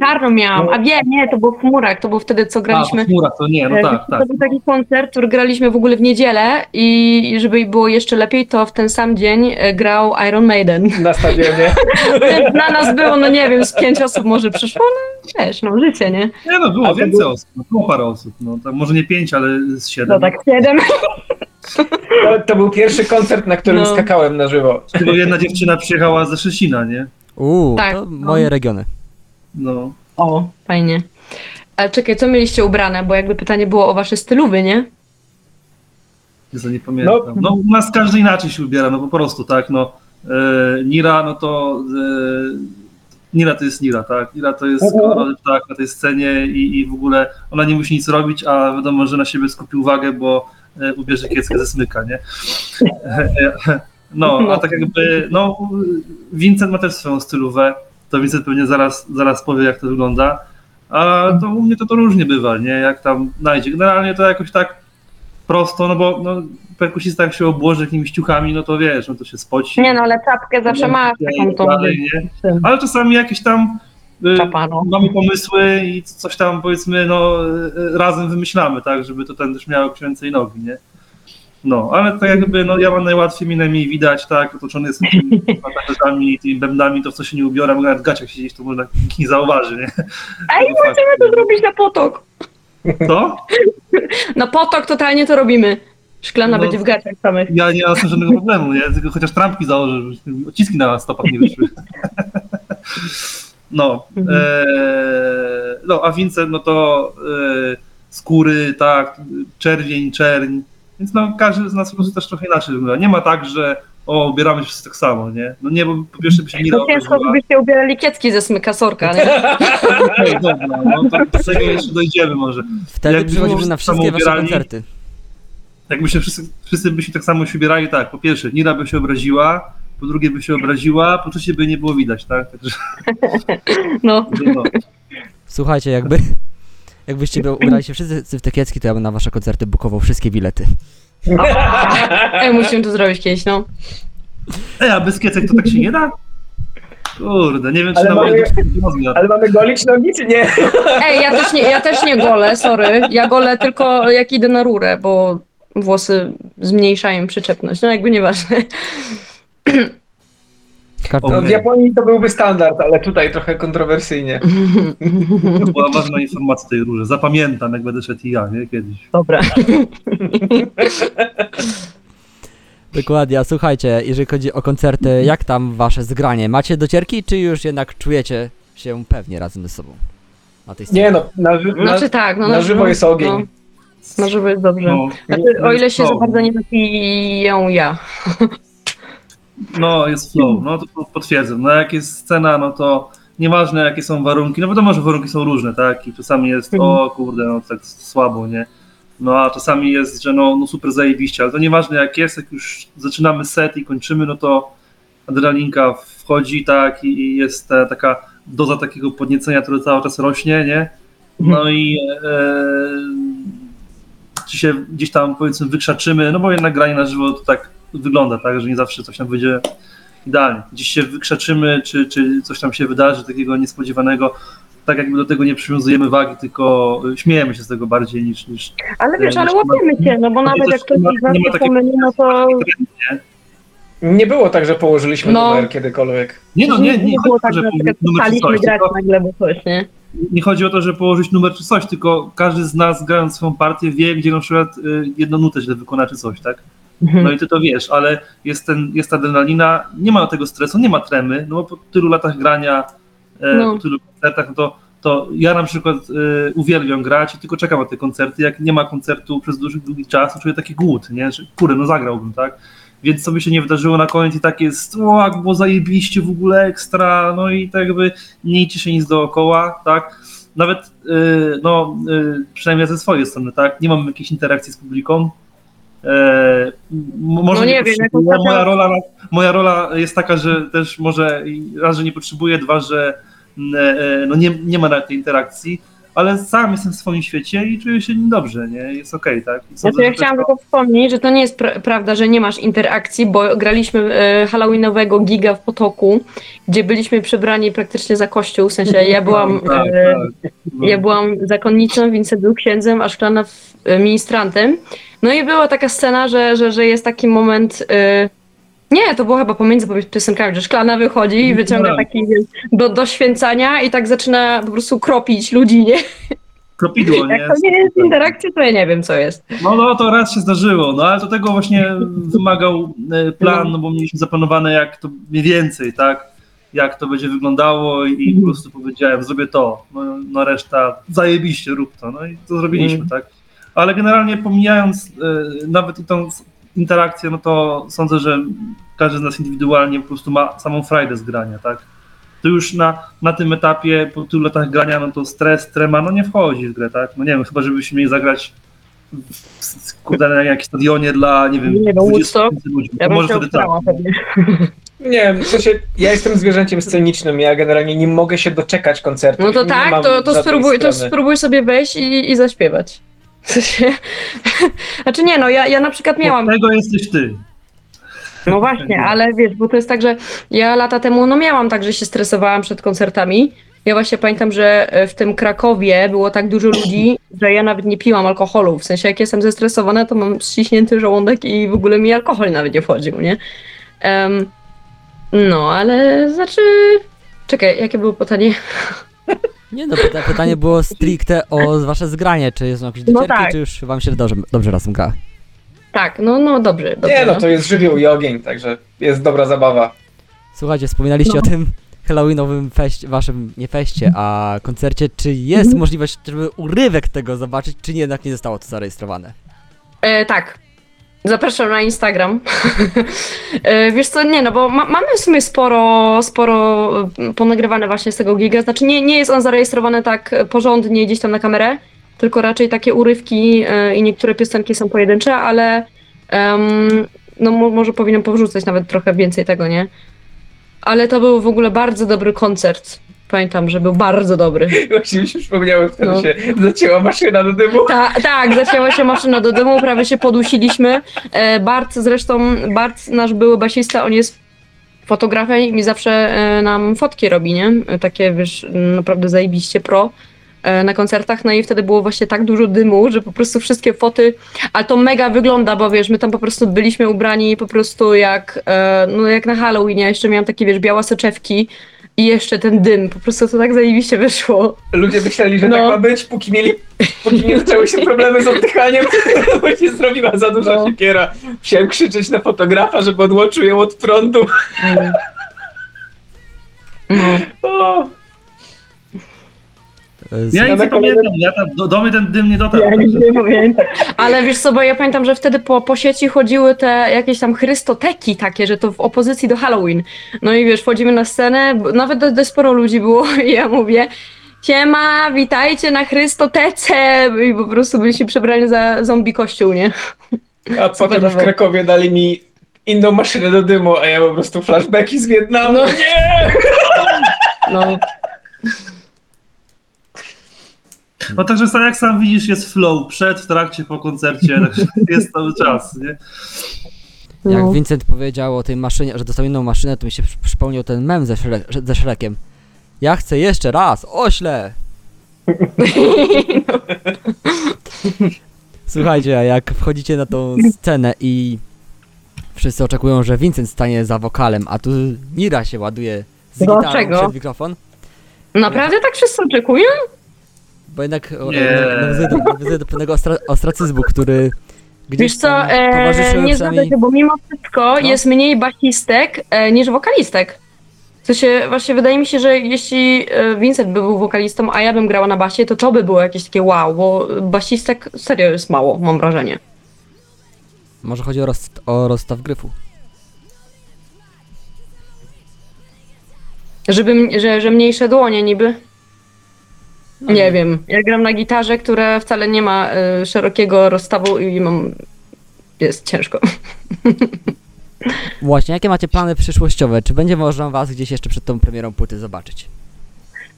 Czarno miałam, a wiem, nie, to było w chmurach, to było wtedy, co a graliśmy. w chmurach to nie, no tak, tak. To był taki koncert, który graliśmy w ogóle w niedzielę i żeby było jeszcze lepiej, to w ten sam dzień e, grał Iron Maiden. Na stadionie. Na nas było, no nie wiem, z pięć osób może przyszło, no wiesz, no życie, nie? Nie no, A było to więcej było- osób, no, było parę osób. No, tam może nie pięć, ale z siedem. No tak siedem. To, to był pierwszy koncert, na którym No. skakałem na żywo. Tylko jedna dziewczyna przyjechała ze Szczecina, nie? Uuu, Tak, to no. moje regiony. No. O, fajnie. Ale czekaj, co mieliście ubrane? Bo jakby pytanie było o wasze stylowy, nie? Ja nie pamiętam. No, u nas każdy inaczej się ubiera, no po prostu, tak, no. E, Nira, no to e, Nira to jest Nira, tak? Nira to jest kolorowy ptak na tej scenie i, i w ogóle ona nie musi nic robić, a wiadomo, że na siebie skupi uwagę, bo e, ubierze kieckę ze smyka, nie? No, a tak jakby, no, Vincent ma też swoją stylówę, to Vincent pewnie zaraz, zaraz powie, jak to wygląda, a to u mnie to, to różnie bywa, nie? Jak tam najdzie. Generalnie to jakoś tak prosto, no bo no, perkusista jak się obłoży jakimiś ciuchami, no to wiesz, no to się spoci. Nie no, ale czapkę zawsze masz taką tą. Ale czasami jakieś tam y, Czapano. mamy pomysły i coś tam powiedzmy no y, razem wymyślamy, tak, żeby to ten też miało księcej nogi, nie? No, ale tak jakby, no ja mam najłatwiej, mi najmniej widać, tak, otoczony jestem tymi tatuażami i tymi bębnami, to w co się nie ubiorę, mogę nawet w gaciach siedzieć, to można nikt nie zauważy, nie? Ej, możemy to zrobić na potok. Co? Na potok totalnie to robimy. Szklana No. będzie w gaciach samych. Ja nie mam żadnego problemu, nie? Tylko chociaż trampki założę, żeby odciski na stopach nie wyszły. No, Mhm. e, no a Vincent, no to e, skóry, tak, czerwień, czerń, więc no każdy z nas po prostu też trochę inaczej wygląda. Nie ma tak, że o, ubieramy się wszyscy tak samo, nie? No nie, bo po pierwsze by się nie To dało. ciężko, żebyście ubierali kiecki ze smyka sorka, nie? Okej, dobra, no to do tego jeszcze dojdziemy może. Wtedy Jakby przychodzimy na wszystkie wasze ubierali. koncerty. Jakby się wszyscy, wszyscy by się tak samo się ubierali, tak, po pierwsze, Nira by się obraziła, po drugie by się obraziła, po trzecie by nie było widać, tak? Także, No. no. Słuchajcie, jakby... Jakbyście by ubrali się wszyscy w te kiecki, to ja bym na wasze koncerty bukował wszystkie bilety. Ej, musimy to zrobić kiedyś, no. Ej, a bez kiecek to tak się nie da? Kurde, nie wiem, czy Ale na mamy- moje rozmiar. Ale mamy golić nogi, czy nie? Ej, ja też nie, ja też nie golę, sorry. Ja golę tylko jak idę na rurę, bo włosy zmniejszają przyczepność. No jakby nieważne. No, w Japonii to byłby standard, ale tutaj trochę kontrowersyjnie. To była ważna informacja tej róży. Zapamiętam, jak będę szedł i ja, nie? Kiedyś. Dobra. Dokładnie, a słuchajcie, jeżeli chodzi o koncerty, jak tam wasze zgranie? Macie docierki, czy już jednak czujecie się pewnie razem ze sobą? Na tej scenie? Nie no, na, ży- na, Znaczy tak, no na żywo jest ogień. No, na żywo jest dobrze. No, Znaczy, o ile się no, za bardzo nie napiją ja. No, jest flow, no to potwierdzam. No jak jest scena, no to nieważne jakie są warunki, no wiadomo, że warunki są różne, tak? I czasami jest, Mhm. o kurde, no tak słabo, nie? No a czasami jest, że no, no super zajebiście, ale to nieważne jak jest, jak już zaczynamy set i kończymy, no to adrenalinka wchodzi, tak? I, i jest ta, taka doza takiego podniecenia, które cały czas rośnie, nie? No i e, czy się gdzieś tam powiedzmy wykrzaczymy, no bo jednak granie na żywo to tak wygląda, tak, że nie zawsze coś tam będzie idealnie. Gdzieś się wykrzaczymy, czy, czy coś tam się wydarzy takiego niespodziewanego, tak jakby do tego nie przywiązujemy wagi, tylko śmiejemy się z tego bardziej niż... niż Ale wiesz, ale łapiemy cię, no bo nawet jak ktoś nie ma- z nas nie pomyli, no to Nie było tak, że położyliśmy No. numer kiedykolwiek. nie no, nie, nie, nie było tak, że że grać nagle, bo coś, nie? nie chodzi o to, że położyć numer czy coś, tylko każdy z nas grając swoją partię wie, gdzie na przykład y, jedną nutę źle wykona czy coś, tak? No i ty to wiesz, ale jest, ten, jest ta adrenalina, nie ma tego stresu, nie ma tremy, no bo po tylu latach grania, e, No. po tylu koncertach, no to, to ja na przykład e, uwielbiam grać i tylko czekam na te koncerty. Jak nie ma koncertu przez długi, długi czas, to czuję taki głód, nie? Że kurde, no zagrałbym, tak? Więc co by się nie wydarzyło na koniec i tak jest, o, jak było zajebiście, w ogóle ekstra, no i tak jakby nie idzie się nic dookoła, tak? Nawet, e, no, przynajmniej ze swojej strony, tak? Nie mam jakiejś interakcji z publiką, E, może No nie, nie wiem, potrzebuję. ostatnio- moja, rola, moja rola jest taka, że też może raz, że nie potrzebuję, dwa, że m, e, no nie, nie ma nawet tej interakcji, ale sam jestem w swoim świecie i czuję się dobrze, nie? Jest okej, tak? I sądzę, Znaczy, ja chciałam tylko wspomnieć, że to nie jest pra- prawda, że nie masz interakcji, bo graliśmy e, halloweenowego giga w Potoku, gdzie byliśmy przebrani praktycznie za kościół, w sensie ja byłam, Tak, tak, e, tak. Ja byłam zakonnicą, Vincent był księdzem, a Szklana w- e, ministrantem. No i była taka scena, że, że, że jest taki moment... E, nie, to było chyba pomiędzy piosenkami, że Szklana wychodzi i wyciąga Tak. taki wiesz, do, do święcania i tak zaczyna po prostu kropić ludzi, nie? Kropidło, nie? Jak to nie jest interakcja, to ja nie wiem, co jest. No, no to raz się zdarzyło, no ale to tego właśnie wymagał e, plan, no bo mieliśmy zaplanowane jak to mniej więcej, tak, jak to będzie wyglądało i po prostu powiedziałem, zrobię to, no, no reszta zajebiście, rób to, no i to zrobiliśmy, tak. Ale generalnie pomijając e, nawet i tą interakcję, no to sądzę, że każdy z nas indywidualnie po prostu ma samą frajdę z grania, tak. To już na, na tym etapie, po tylu latach grania, no to stres, trema, no nie wchodzi w grę, tak. No nie wiem, chyba żebyśmy mieli zagrać w- kurde, na jakimś stadionie dla, nie wiem, Nie wiem, 20 Woodstock? tysięcy ludzi. Ja To bym może wtedy tak. Nie wiem, w sensie, ja jestem zwierzęciem scenicznym, ja generalnie nie mogę się doczekać koncertu. No to Nie tak, to, to, spróbuj, to spróbuj sobie wejść i, i zaśpiewać. W sensie- Znaczy nie, no ja, ja na przykład miałam, Od tego jesteś ty. no właśnie, ale wiesz, bo to jest tak, że ja lata temu, no miałam tak, że się stresowałam przed koncertami Ja właśnie pamiętam, że e, w tym Krakowie było tak dużo ludzi, że ja nawet nie piłam alkoholu. W sensie, jak jestem zestresowana, to mam ściśnięty żołądek i w ogóle mi alkohol nawet nie wchodził, nie? Em, no, ale znaczy... Czekaj, jakie było pytanie? Nie no, pyta, pytanie było stricte o wasze zgranie, czy są jakieś No docierki, tak. czy już wam się dobrze, dobrze razem gra? Tak, no, no dobrze, dobrze. Nie no, to jest żywioł i ogień, także jest dobra zabawa. Słuchajcie, wspominaliście No. o tym Halloweenowym feście, waszym, nie feście, a koncercie. Czy jest Mhm. możliwość, żeby urywek tego zobaczyć, czy nie, jednak nie zostało to zarejestrowane? E, tak. Zapraszam na Instagram. e, wiesz co, nie, no bo ma, mamy w sumie sporo, sporo e, ponagrywane właśnie z tego giga. Znaczy nie, nie jest on zarejestrowany tak porządnie gdzieś tam na kamerę, tylko raczej takie urywki e, i niektóre piosenki są pojedyncze, ale no mo, może powinienem powrzucać nawet trochę więcej tego, nie? Ale to był w ogóle bardzo dobry koncert. Pamiętam, że był bardzo dobry. Właśnie mi się przypomniało, wtedy No. się zacięła maszyna do dymu. Ta, tak, zacięła się maszyna do domu, prawie się podusiliśmy. E, Bart zresztą, Bart nasz były basista, on jest fotografem i mi zawsze e, nam fotki robi, nie? E, Takie, wiesz, naprawdę zajebiście pro e, na koncertach, no i wtedy było właśnie tak dużo dymu, że po prostu wszystkie foty, ale to mega wygląda, bo wiesz, my tam po prostu byliśmy ubrani po prostu jak, e, no jak na Halloween, ja jeszcze miałam takie, wiesz, białe soczewki i jeszcze ten dym, po prostu to tak zajebiście wyszło. Ludzie myśleli, że No. tak ma być, póki mieli, póki nie zaczęły się problemy z oddychaniem, bo się zrobiła za duża No. siekiera. Musiałem krzyczeć na fotografa, żeby odłączył ją od prądu. No. O, Ja nic nie pamiętam, ja tam, do, do mnie ten dym nie dotarł. Ja nie pamiętam. Ale wiesz co, bo ja pamiętam, że wtedy po, po sieci chodziły te jakieś tam chrystoteki takie, że to w opozycji do Halloween. No i wiesz, wchodzimy na scenę, nawet dość, dość sporo ludzi było i ja mówię Siema, witajcie na Chrystotece! I po prostu byliśmy przebrani za zombie kościół, nie? a potem w Super. Krakowie dali mi inną maszynę do dymu, a ja po prostu flashbacki z Wietnamu. No. Nie! No, No także sam- jak sam widzisz, jest flow przed, w trakcie, po koncercie, także jest cały czas, nie? Jak no. Vincent powiedział o tej maszynie, że dostał inną maszynę, to mi się przy- przypomniał ten mem ze, Shre ze Shrekiem. Ja chcę jeszcze raz, ośle! Słuchajcie, a jak wchodzicie na tą scenę i wszyscy oczekują, że Vincent stanie za wokalem, a tu Nira się ładuje z gitarą Dlaczego? przed mikrofon, Naprawdę tak wszyscy oczekują? Bo jednak o, Nie. nawiązuje do, nawiązuje do pewnego ostra ostracyzmu, który gdzieś Wiesz co, tam e, towarzyszył nie przynajmniej... się, bo mimo wszystko No. jest mniej basistek e, niż wokalistek. W sensie, właśnie wydaje mi się, że jeśli e, Vincent by był wokalistą, a ja bym grała na basie, to to by było jakieś takie wow, bo basistek serio jest mało, mam wrażenie. Może chodzi o, roz, o rozstaw gryfu. Żeby, m- że, że mniejsze dłonie niby. No nie wiem. Ja gram na gitarze, która wcale nie ma e, szerokiego rozstawu i mam... Jest ciężko. Właśnie, jakie macie plany przyszłościowe? Czy będzie można was gdzieś jeszcze przed tą premierą płyty zobaczyć?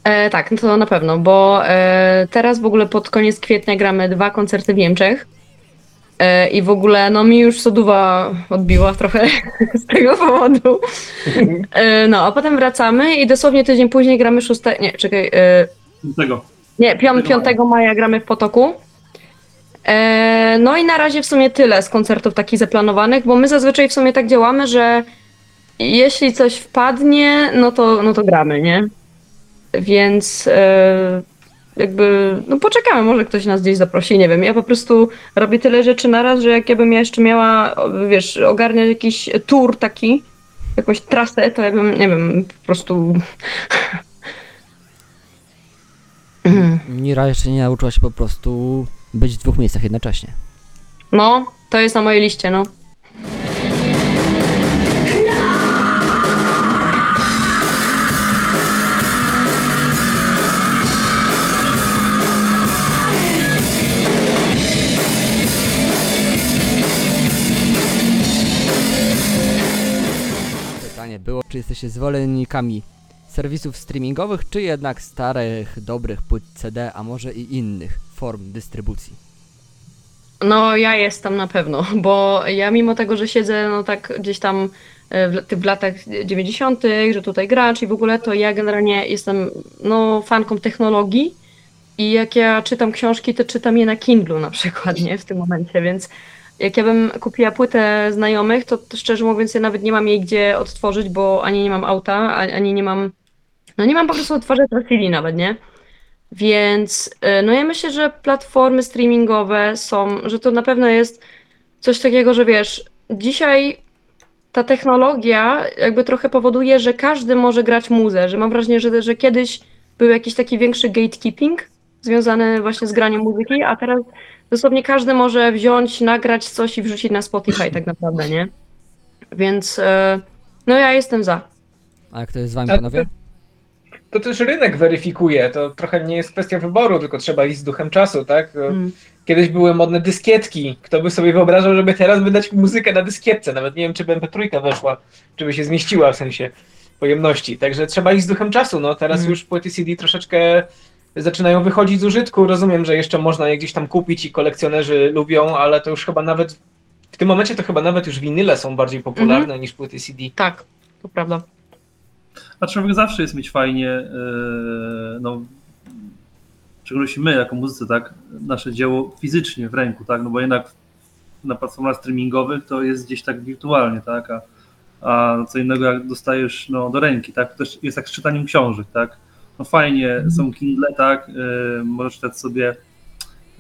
E, tak, no to na pewno, bo e, teraz w ogóle pod koniec kwietnia gramy dwa koncerty w Niemczech. E, I w ogóle, no mi już soduwa odbiła trochę z tego powodu. E, no, a potem wracamy i dosłownie tydzień później gramy szóste... Nie, czekaj. E, Tego. Nie, 5, 5 maja gramy w Potoku. E, no i na razie w sumie tyle z koncertów takich zaplanowanych, bo my zazwyczaj w sumie tak działamy, że jeśli coś wpadnie, no to, no to gramy, nie? Więc e, jakby, no poczekamy, może ktoś nas gdzieś zaprosi, nie wiem. Ja po prostu robię tyle rzeczy naraz, że jak ja bym ja jeszcze miała, wiesz, ogarniać jakiś tour taki, jakąś trasę, to ja bym, nie wiem, po prostu... Nira jeszcze nie nauczyła się po prostu być w dwóch miejscach jednocześnie. No, to jest na mojej liście, no. Pytanie było, czy jesteście zwolennikami serwisów streamingowych, czy jednak starych, dobrych płyt CD, a może i innych form dystrybucji? No, ja jestem na pewno, bo ja mimo tego, że siedzę no tak gdzieś tam e, w, w latach 90., że tutaj gracz i w ogóle, to ja generalnie jestem no, fanką technologii i jak ja czytam książki, to czytam je na Kindlu na przykład, nie? W tym momencie, więc jak ja bym kupiła płytę znajomych, to, to szczerze mówiąc ja nawet nie mam jej gdzie odtworzyć, bo ani nie mam auta, ani nie mam, no nie mam po prostu odtwarzacza CD nawet, nie? Więc e, no ja myślę, że platformy streamingowe są, że to na pewno jest coś takiego, że wiesz, dzisiaj ta technologia jakby trochę powoduje, że każdy może grać muzę, że mam wrażenie, że, że kiedyś był jakiś taki większy gatekeeping związany właśnie z graniem muzyki, a teraz dosłownie każdy może wziąć, nagrać coś i wrzucić na Spotify tak naprawdę, nie? Więc e, no ja jestem za. A jak to jest z wami, panowie? To też rynek weryfikuje, to trochę nie jest kwestia wyboru, tylko trzeba iść z duchem czasu, tak? Mm. Kiedyś były modne dyskietki. Kto by sobie wyobrażał, żeby teraz wydać muzykę na dyskietce? Nawet nie wiem, czy by MP3 weszła, czy by się zmieściła w sensie pojemności. Także trzeba iść z duchem czasu. No teraz Mhm. już płyty CD troszeczkę zaczynają wychodzić z użytku. Rozumiem, że jeszcze można je gdzieś tam kupić i kolekcjonerzy lubią, ale to już chyba nawet w tym momencie to chyba nawet już winyle są bardziej popularne niż płyty CD. Tak, to prawda. A człowiek zawsze jest mieć fajnie, yy, no, w szczególności my jako muzycy, tak, nasze dzieło fizycznie w ręku, tak, no bo jednak na platformach streamingowych to jest gdzieś tak wirtualnie, tak, a, a co innego jak dostajesz no, do ręki, tak, to też jest jak z czytaniem książek, tak, no fajnie, są Kindle, tak, yy, możesz czytać sobie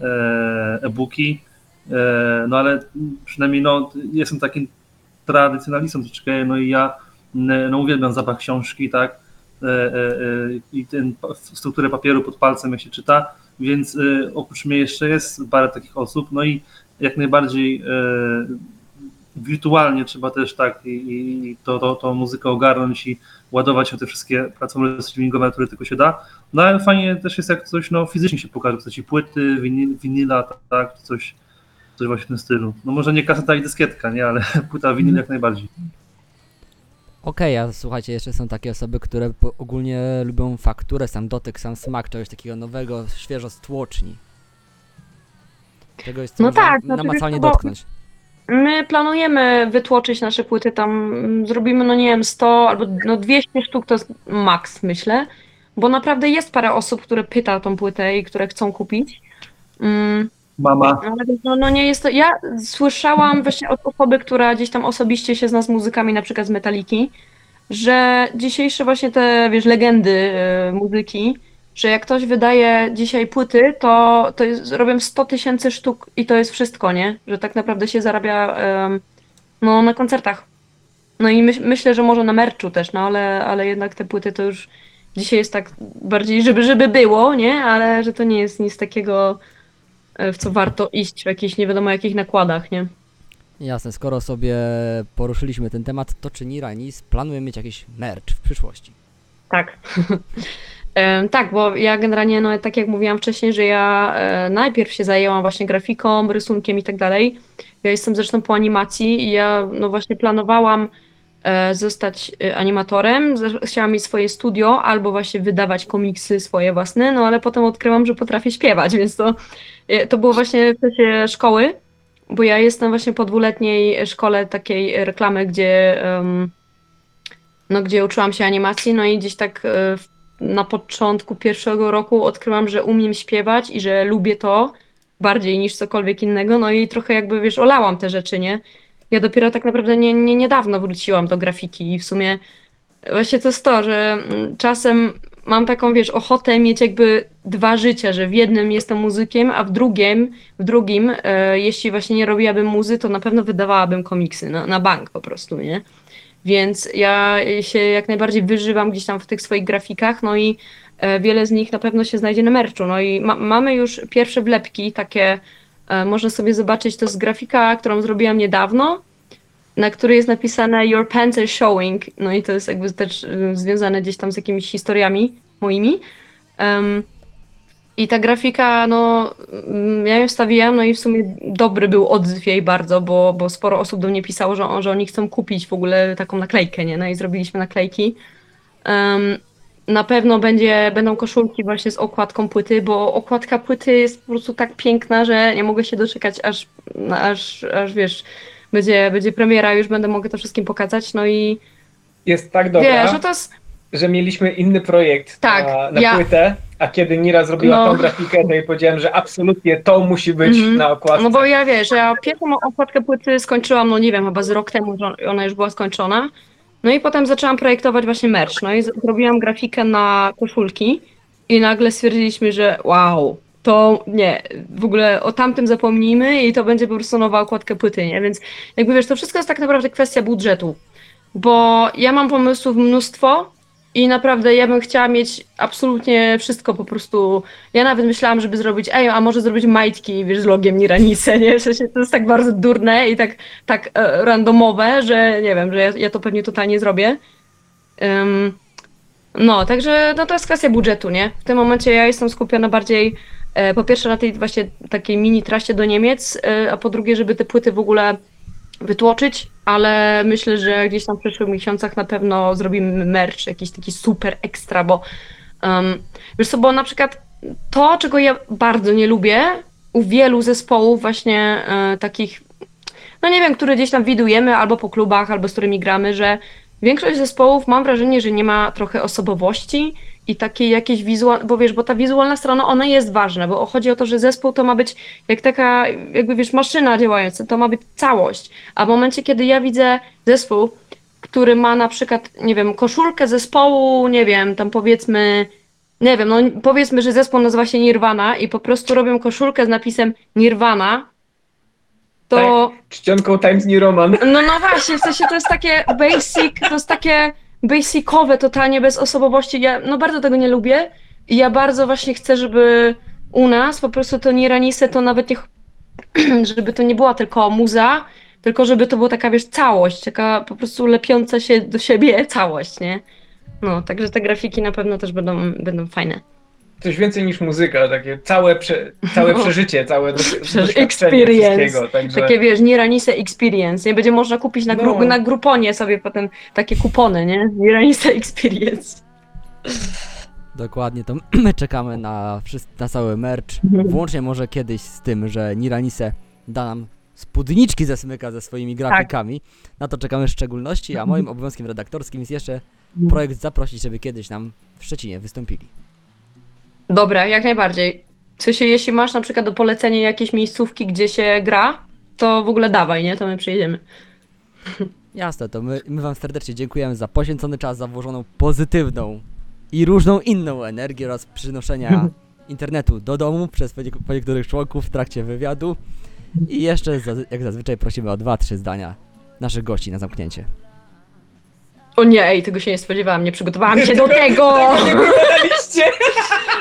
yy, e-booki, no ale przynajmniej no, jestem takim tradycjonalistą troszeczkę, no i ja no uwielbiam zapach książki, tak, e, e, e, i ten strukturę papieru pod palcem, jak się czyta, więc oprócz mnie jeszcze jest parę takich osób, no i jak najbardziej wirtualnie trzeba też tak i, i to, to, to muzykę ogarnąć i ładować na te wszystkie platformy streamingowe, które tylko się da, no ale fajnie też jest jak coś no, fizycznie się pokaże, w postaci płyty, winyl, winyla, tak, coś, coś właśnie w tym stylu. No może nie kaseta i dyskietka, nie, ale płyta winyl jak najbardziej. Okej, a słuchajcie, jeszcze są takie osoby, które po, ogólnie lubią fakturę, sam dotyk, sam smak czegoś takiego nowego, świeżo z tłoczni. Tego jest No można tak, znaczy, namacalnie wiesz co, dotknąć. My planujemy wytłoczyć nasze płyty tam, mm, zrobimy no nie wiem 100 albo no 200 sztuk to jest maks myślę, bo naprawdę jest parę osób, które pyta o tą płytę i które chcą kupić. Mm, Mama. ale no, no nie jest to, ja słyszałam właśnie od osoby, która gdzieś tam osobiście się zna z muzykami, na przykład z Metaliki, że dzisiejsze właśnie te, wiesz, legendy e, muzyki, że jak ktoś wydaje dzisiaj płyty, to, to jest, robią 100 tysięcy sztuk i to jest wszystko, nie? Że tak naprawdę się zarabia no, na koncertach. No i myśl, myślę, że może na merczu też, no ale, ale jednak te płyty to już dzisiaj jest tak bardziej, żeby, żeby było, nie? Ale że to nie jest nic takiego, e, w co warto iść w jakichś nie wiadomo jakich nakładach, nie? Jasne, skoro sobie poruszyliśmy ten temat, to czy Niranis planuje mieć jakiś merch w przyszłości? Tak. Tak, bo ja generalnie, no tak jak mówiłam wcześniej, że ja e, najpierw się zajęłam właśnie grafiką, rysunkiem i tak dalej. Ja jestem zresztą po animacji i ja no właśnie planowałam e, zostać e, animatorem. Chciałam mieć swoje studio albo właśnie wydawać komiksy swoje własne, no ale potem odkryłam, że potrafię śpiewać, więc to, e, to było właśnie w czasie szkoły, bo ja jestem właśnie po dwuletniej szkole takiej reklamy, gdzie no, gdzie uczyłam się animacji, no i gdzieś tak e, na początku pierwszego roku odkryłam, że umiem śpiewać i że lubię to bardziej niż cokolwiek innego, no i trochę jakby, wiesz, olałam te rzeczy, nie? Ja dopiero tak naprawdę nie, nie, niedawno wróciłam do grafiki i w sumie właśnie to jest to, że mm, czasem mam taką, wiesz, ochotę mieć jakby dwa życia, że w jednym jestem muzykiem, a w drugim, w drugim, e, jeśli właśnie nie robiłabym muzy, to na pewno wydawałabym komiksy na, na bank po prostu, nie? Więc ja się jak najbardziej wyżywam gdzieś tam w tych swoich grafikach, no i e, wiele z nich na pewno się znajdzie na merczu. No i ma, mamy już pierwsze wlepki, takie, można sobie zobaczyć, to jest grafika, którą zrobiłam niedawno, na której jest napisane Your pants are showing, no i to jest jakby też e, związane gdzieś tam z jakimiś historiami moimi. Em, I ta grafika, no, mm, ja ją wstawiłam, no i w sumie dobry był odzew jej bardzo, bo, bo sporo osób do mnie pisało, że, że oni chcą kupić w ogóle taką naklejkę, nie? No i zrobiliśmy naklejki. Em, na pewno będzie, będą koszulki właśnie z okładką płyty, bo okładka płyty jest po prostu tak piękna, że nie mogę się doczekać, aż, aż, aż wiesz, będzie, będzie premiera, już będę mogę to wszystkim pokazać. No i Jest tak dobra, wiesz, no to jest. że mieliśmy inny projekt Tak, na, na ja- płytę, a kiedy Nira zrobiła No. tą grafikę, to jej powiedziałem, że absolutnie to musi być Mhm. na okładce. No bo ja wiesz, ja pierwszą okładkę płyty skończyłam, no nie wiem, chyba z rok temu, że ona już była skończona. No i potem zaczęłam projektować właśnie merch. No i zrobiłam grafikę na koszulki i nagle stwierdziliśmy, że wow, to nie, w ogóle o tamtym zapomnijmy i to będzie po prostu nowa okładka płyty, nie? Więc jakby wiesz, to wszystko jest tak naprawdę kwestia budżetu, bo ja mam pomysłów mnóstwo i naprawdę ja bym chciała mieć absolutnie wszystko po prostu ja nawet myślałam, żeby zrobić, ej, a może zrobić majtki, wiesz, z logiem Niranice, nie? W sensie to jest tak bardzo durne i tak, tak e, randomowe, że nie wiem, że ja, ja to pewnie totalnie zrobię. No, także no to jest kwestia budżetu, nie? W tym momencie ja jestem skupiona bardziej e, po pierwsze na tej właśnie takiej mini traście do Niemiec, e, a po drugie, żeby te płyty w ogóle wytłoczyć, ale myślę, że gdzieś tam w przyszłych miesiącach na pewno zrobimy merch, jakiś taki super ekstra, bo um, wiesz co, bo na przykład to, czego ja bardzo nie lubię u wielu zespołów właśnie e, takich, no nie wiem, które gdzieś tam widujemy albo po klubach, albo z którymi gramy, że większość zespołów mam wrażenie, że nie ma trochę osobowości i takiej jakiejś wizualnej, bo wiesz, bo ta wizualna strona, ona jest ważna, bo chodzi o to, że zespół to ma być jak taka, jakby wiesz, maszyna działająca, to ma być całość, a w momencie, kiedy ja widzę zespół, który ma na przykład, nie wiem, koszulkę zespołu, nie wiem, tam powiedzmy, nie wiem, no powiedzmy, że zespół nazywa się Nirvana i po prostu robią koszulkę z napisem Nirvana, to... Czcionką Times New Roman. No no właśnie, w sensie to jest takie basic, to jest takie basicowe, totalnie bez osobowości. Ja no bardzo tego nie lubię i ja bardzo właśnie chcę, żeby u nas po prostu to Niranise to nawet nie, ch- żeby to nie była tylko muza, tylko żeby to była taka, wiesz, całość, taka po prostu lepiąca się do siebie całość, nie? No, także te grafiki na pewno też będą, będą fajne. Coś więcej niż muzyka, takie całe, prze, całe No. przeżycie, całe doświadczenie experience. Także... Takie, wiesz, Niranise Experience, nie? Będzie można kupić na, gru- No. na Gruponie sobie potem takie kupony, nie? Niranise Experience. Dokładnie, to my czekamy na, na cały merch. Włącznie może kiedyś z tym, że Niranise da nam spódniczki ze smyka ze swoimi grafikami. Na to czekamy w szczególności, a moim obowiązkiem redaktorskim jest jeszcze projekt zaprosić, żeby kiedyś nam w Szczecinie wystąpili. Dobra, jak najbardziej. W sensie, jeśli masz na przykład do polecenia jakieś miejscówki, gdzie się gra, to w ogóle dawaj, nie? To my przyjedziemy. Jasne, to my, my wam serdecznie dziękujemy za poświęcony czas, za włożoną pozytywną i różną inną energię oraz przynoszenia internetu do domu przez po niektórych członków w trakcie wywiadu. I jeszcze, jak zazwyczaj, prosimy o dwa, trzy zdania naszych gości na zamknięcie. O nie, ej, tego się nie spodziewałam, nie przygotowałam się do tego! Liście!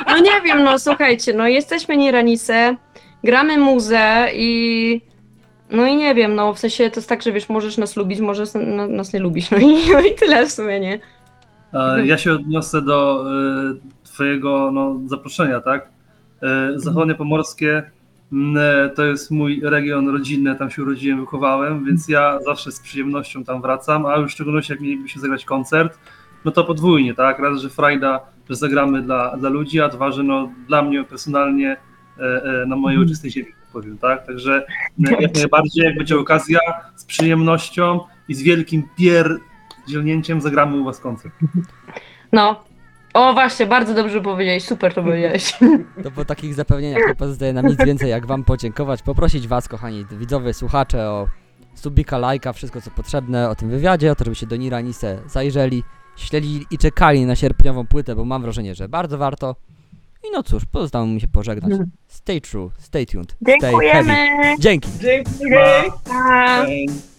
No nie wiem, no słuchajcie, no jesteśmy Niranice, gramy muzę i... No i nie wiem, no w sensie to jest tak, że wiesz, możesz nas lubić, możesz no, nas nie lubić, no i, no i tyle w sumie, nie? E, Ja się odniosę do e, Twojego no, zaproszenia, tak? E, Zachodnie Pomorskie to jest mój region rodzinny, tam się urodziłem, wychowałem, więc ja zawsze z przyjemnością tam wracam, a już w szczególności jak mielibyśmy zagrać koncert, no to podwójnie, tak? Raz, że frajda, że zagramy dla, dla ludzi, a dwa, że no, dla mnie personalnie e, e, na mojej ojczystej ziemi, tak powiem, tak? Także jak najbardziej, jak będzie okazja, z przyjemnością i z wielkim pierdzielnięciem zagramy u Was koncert. No. O właśnie, bardzo dobrze powiedziałeś, super to powiedziałeś. To po takich zapewnieniach nie pozostaje nam nic więcej, jak wam podziękować, poprosić was, kochani widzowie, słuchacze, o subika, lajka, wszystko co potrzebne o tym wywiadzie, o to, żebyście do Niranise zajrzeli, śledzili i czekali na sierpniową płytę, bo mam wrażenie, że bardzo warto. I no cóż, pozostało mi się pożegnać. Stay true, stay tuned, stay Dziękujemy! heavy. Dzięki! Dzięki! Pa. Cześć.